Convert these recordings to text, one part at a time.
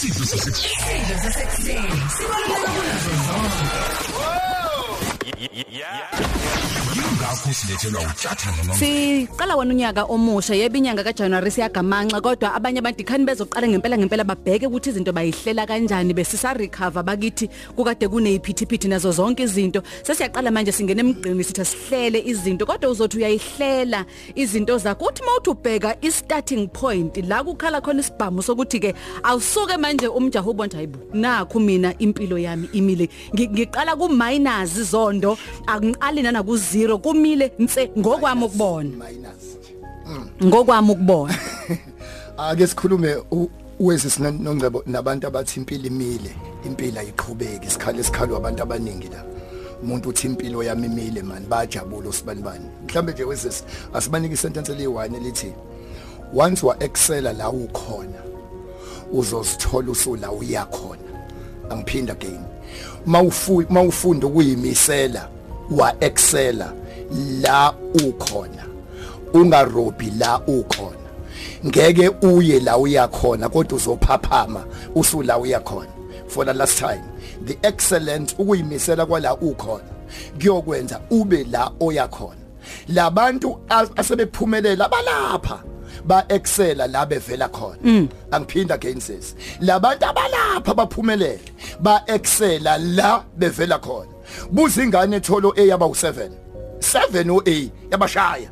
isidlo sasekuseni Isidlo sasekuseni sibaluleke kunazo yingakho silethelwa uthatha noma Siqala wona unyaka omusha yebo inyanga kaJanuary siyagamanxa kodwa abanye abantu ikhani bezoqala ngempela ngempela babheke ukuthi izinto bayihlela kanjani besisa recover bakithi kukade kuneyiphithiphithi nazo zonke izinto. Sesiyaqala manje singena emgqini sithi sihlele izinto kodwa uzothi uyayihlela izinto zakho. Uthi mawuthi ubheka i starting point la kukhala khona isibhamu sokuthi ke awusuke manje umjaho ubona hayibo nakho mina impilo yami imile. Ngi- ngiqala ku minus izondo angiqali nana ku zero kumile nse ngokwami ukubona. Minus ngokwami ukubona. Ake sikhulume u- uwezi nongcebo nabantu abathi impilo imile impilo ayiqhubeki isikhalo esikhalwa abantu abaningi la. Umuntu uthi impilo yami imile man bajabula usibani bani? Mhlambe nje wezisi asibanike isentence eliyi-1 elithi once wa excela la ukhona uzosithola usula uyakhona angiphinda again. Mawufu mawufunda ukuyimisela wa excela la ukhona. Ungarobhi la ukhona. Ngeke uye la uyakhona kodwa uzophaphama usula uyakhona for the last time the excellence ukuyimisela kwala ukhona kuyokwenza ube la oyakhona labantu as- asebephumelela balapha ba excela la bevela khona. Angiphinda again sis. Labantu abalapha baphumelele. Ba excela la bevela khona. Buza ingane etholo A yaba u7 7 o A yabashaya.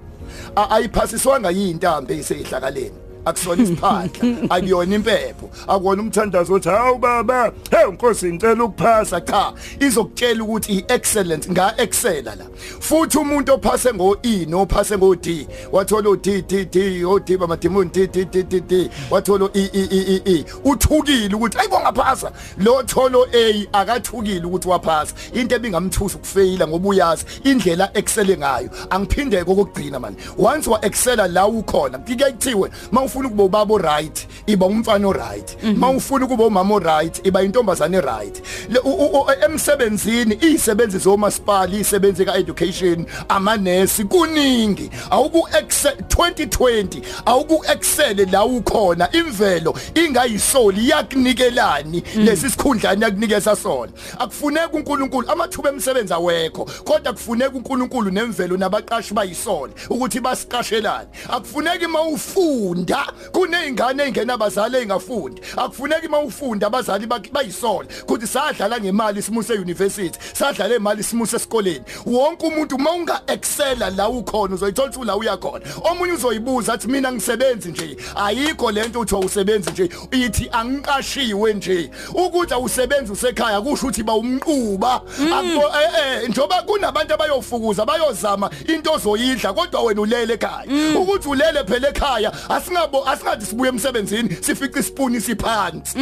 A- ayiphasiswanga yintambo eyiseyihlakaleni akusona isiphandla akuyona impepho. Akona umthandazo othi hawu baba hey inkosi ngicela ukuphasa cha izokutshela ukuthi i-excellence nga-excela la. Futhi umuntu ophase ngo-e nophase ngo-d wathola o-d d d o-d bamadimoni d d d d d wathola o-e e e e e. Uthukile ukuthi ayibo ngaphasa lo tholo a akathukile ukuthi waphasa. Into ebingamthusa ukufeyila ngoba uyazi indlela excele ngayo angiphindeke okugcina mani once wa excela la ukhona kike kuthiwe mawufuna ukuba ubaba right iba umfana right mawufuna ukuba umama right iba intombazane right emsebenzini izisebenzi zomasipala izisebenzi ka-education amanesi kuningi. Awuku 2020 awuku excel la ukhona imvelo ingayisoli yakunikelani lesi sikhundlani yakunikeza sona. Akufuneki uNkulunkulu amathuba emisebenzi awekho kodwa kufuneka uNkulunkulu nemvelo nabaqashi bayisole ukuthi basiqashelane. Akufuneki mawufunda kunezingane ezingena abazali engafundi akufuneki mawufunda abazali bak- bayisole ukuthi sadlala ngemali simuse university sadlala imali simuse esikoleni. Wonke umuntu mawunga excela la ukhona uzoyithola ukuthi la uyakhona omunye uzoyibuza athi mina ngisebenzi nje? Ayikho lento uthi awusebenzi nje. Ithi angiqashiwe nje. Ukuthi awusebenzi usekhaya kusho ukuthi ba umquba akubo eh eh njoba kunabantu abayofukuza bayozama into ozoyidla kodwa wena ulele ekhaya. Ukuthi ulele phela ekhaya asingabo asingathi sibuye emsebenzini sifica isipuni siphansi.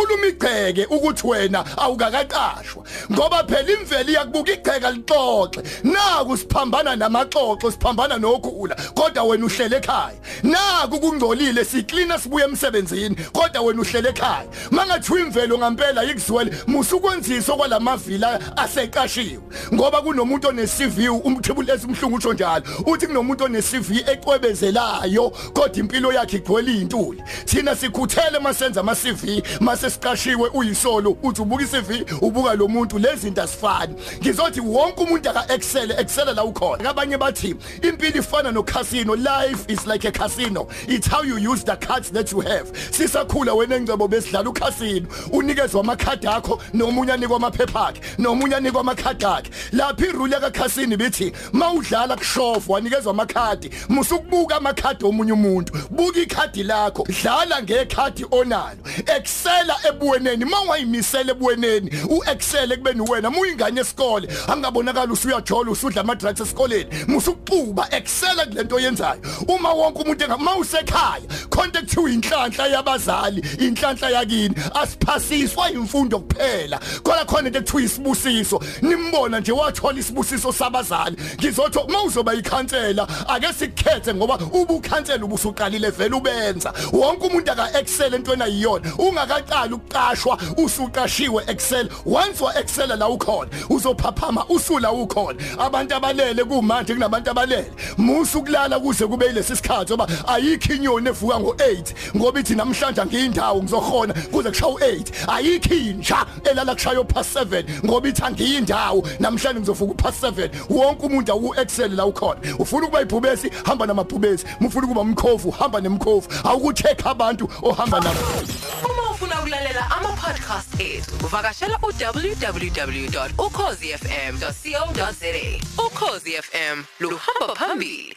Akukhuluma igceke ukuthi wena awukakaqashwa ngoba phela imvelo iyakubuka igceka lixoxe. Naku siphambana namaxoxo siphambana nokhula kodwa wena uhlele ekhaya. Naku kungcolile siklina sibuye emsebenzini kodwa wena uhlele ekhaya. Mangathi imvelo ngampela yikuziwele musukwenzisa kwalamavila aseqashiwe. Ngoba kunomuntu one CV umthibule esimhlungu usho njalo uthi kunomuntu one CV ecwebezelayo kodwa impilo yakhe igcwele izintuli thina sikhuthele masenza ama CV mase siqashiwe uyisolo uthi ubuka iCV ubuka lo muntu lezi zinto asifani ngizothi wonke umuntu aka excel excel la ukhona. Abanye bathi impilo ifana no casino life is like a casino. It's how you use the cards that you have. Sisakhula wena engcebo besidlala ucasino unikezwa amakhadi akho nomunye anikwa amaphepha akhe nomunye anikwa amakhadi akhe. Lapha irule ka casino bithi mawudlala kushofu wanikezwa amakhadi. Musukubuka amakhadi omunye umuntu. Buka ikhadi lakho. Dlala ngekhadi onalo excela ebuweneni mawayimisela ebuweneni uexcel ekubeni wena muyingane esikole angabonakala usuyajola usudla ama drugs esikoleni musukuxuba excela kulento oyenzayo. Uma wonke umuntu engamawusekhaya contact uyinhlanhla yabazali inhlanhla yakini. Asiphasiswa imfundo kuphela. Khona khona into ekuthiwa isibusiso. Nimbona nje wathola isibusiso sabazali. Ngizothi mawuzoba ikhansela ake sikhethe ngoba ubukhansela ubusuqalile vele ubenza. Wonke umuntu aka excel entweni ayiyona. Ungakaqali uqala ukuqashwa usuqashiwe Excel. Once wa Excel la ukhona uzophaphama usula ukhona. Abantu abalele kumanje kunabantu abalele. Musu ukulala kuze kube ilesi sikhathi ngoba ayikho inyoni evuka ngo8 ngoba ithi namhlanje ngiyindawo ngizokhona kuze kushaye u8 ayikho inja elala kushayo past 7 ngoba ithi angiyindawo namhlanje ngizovuka past 7 wonke umuntu awu Excel la ukhona. Ufuna ukuba ibhubesi hamba namabhubesi. Ufuna ukuba umkhofu hamba nemkhofu. Awukucheck abantu ohamba nabo. Ukulalela ama-podcast ethu uvakashela u-www.ukhozifm.co.za ukhozi fm luhamba phambili.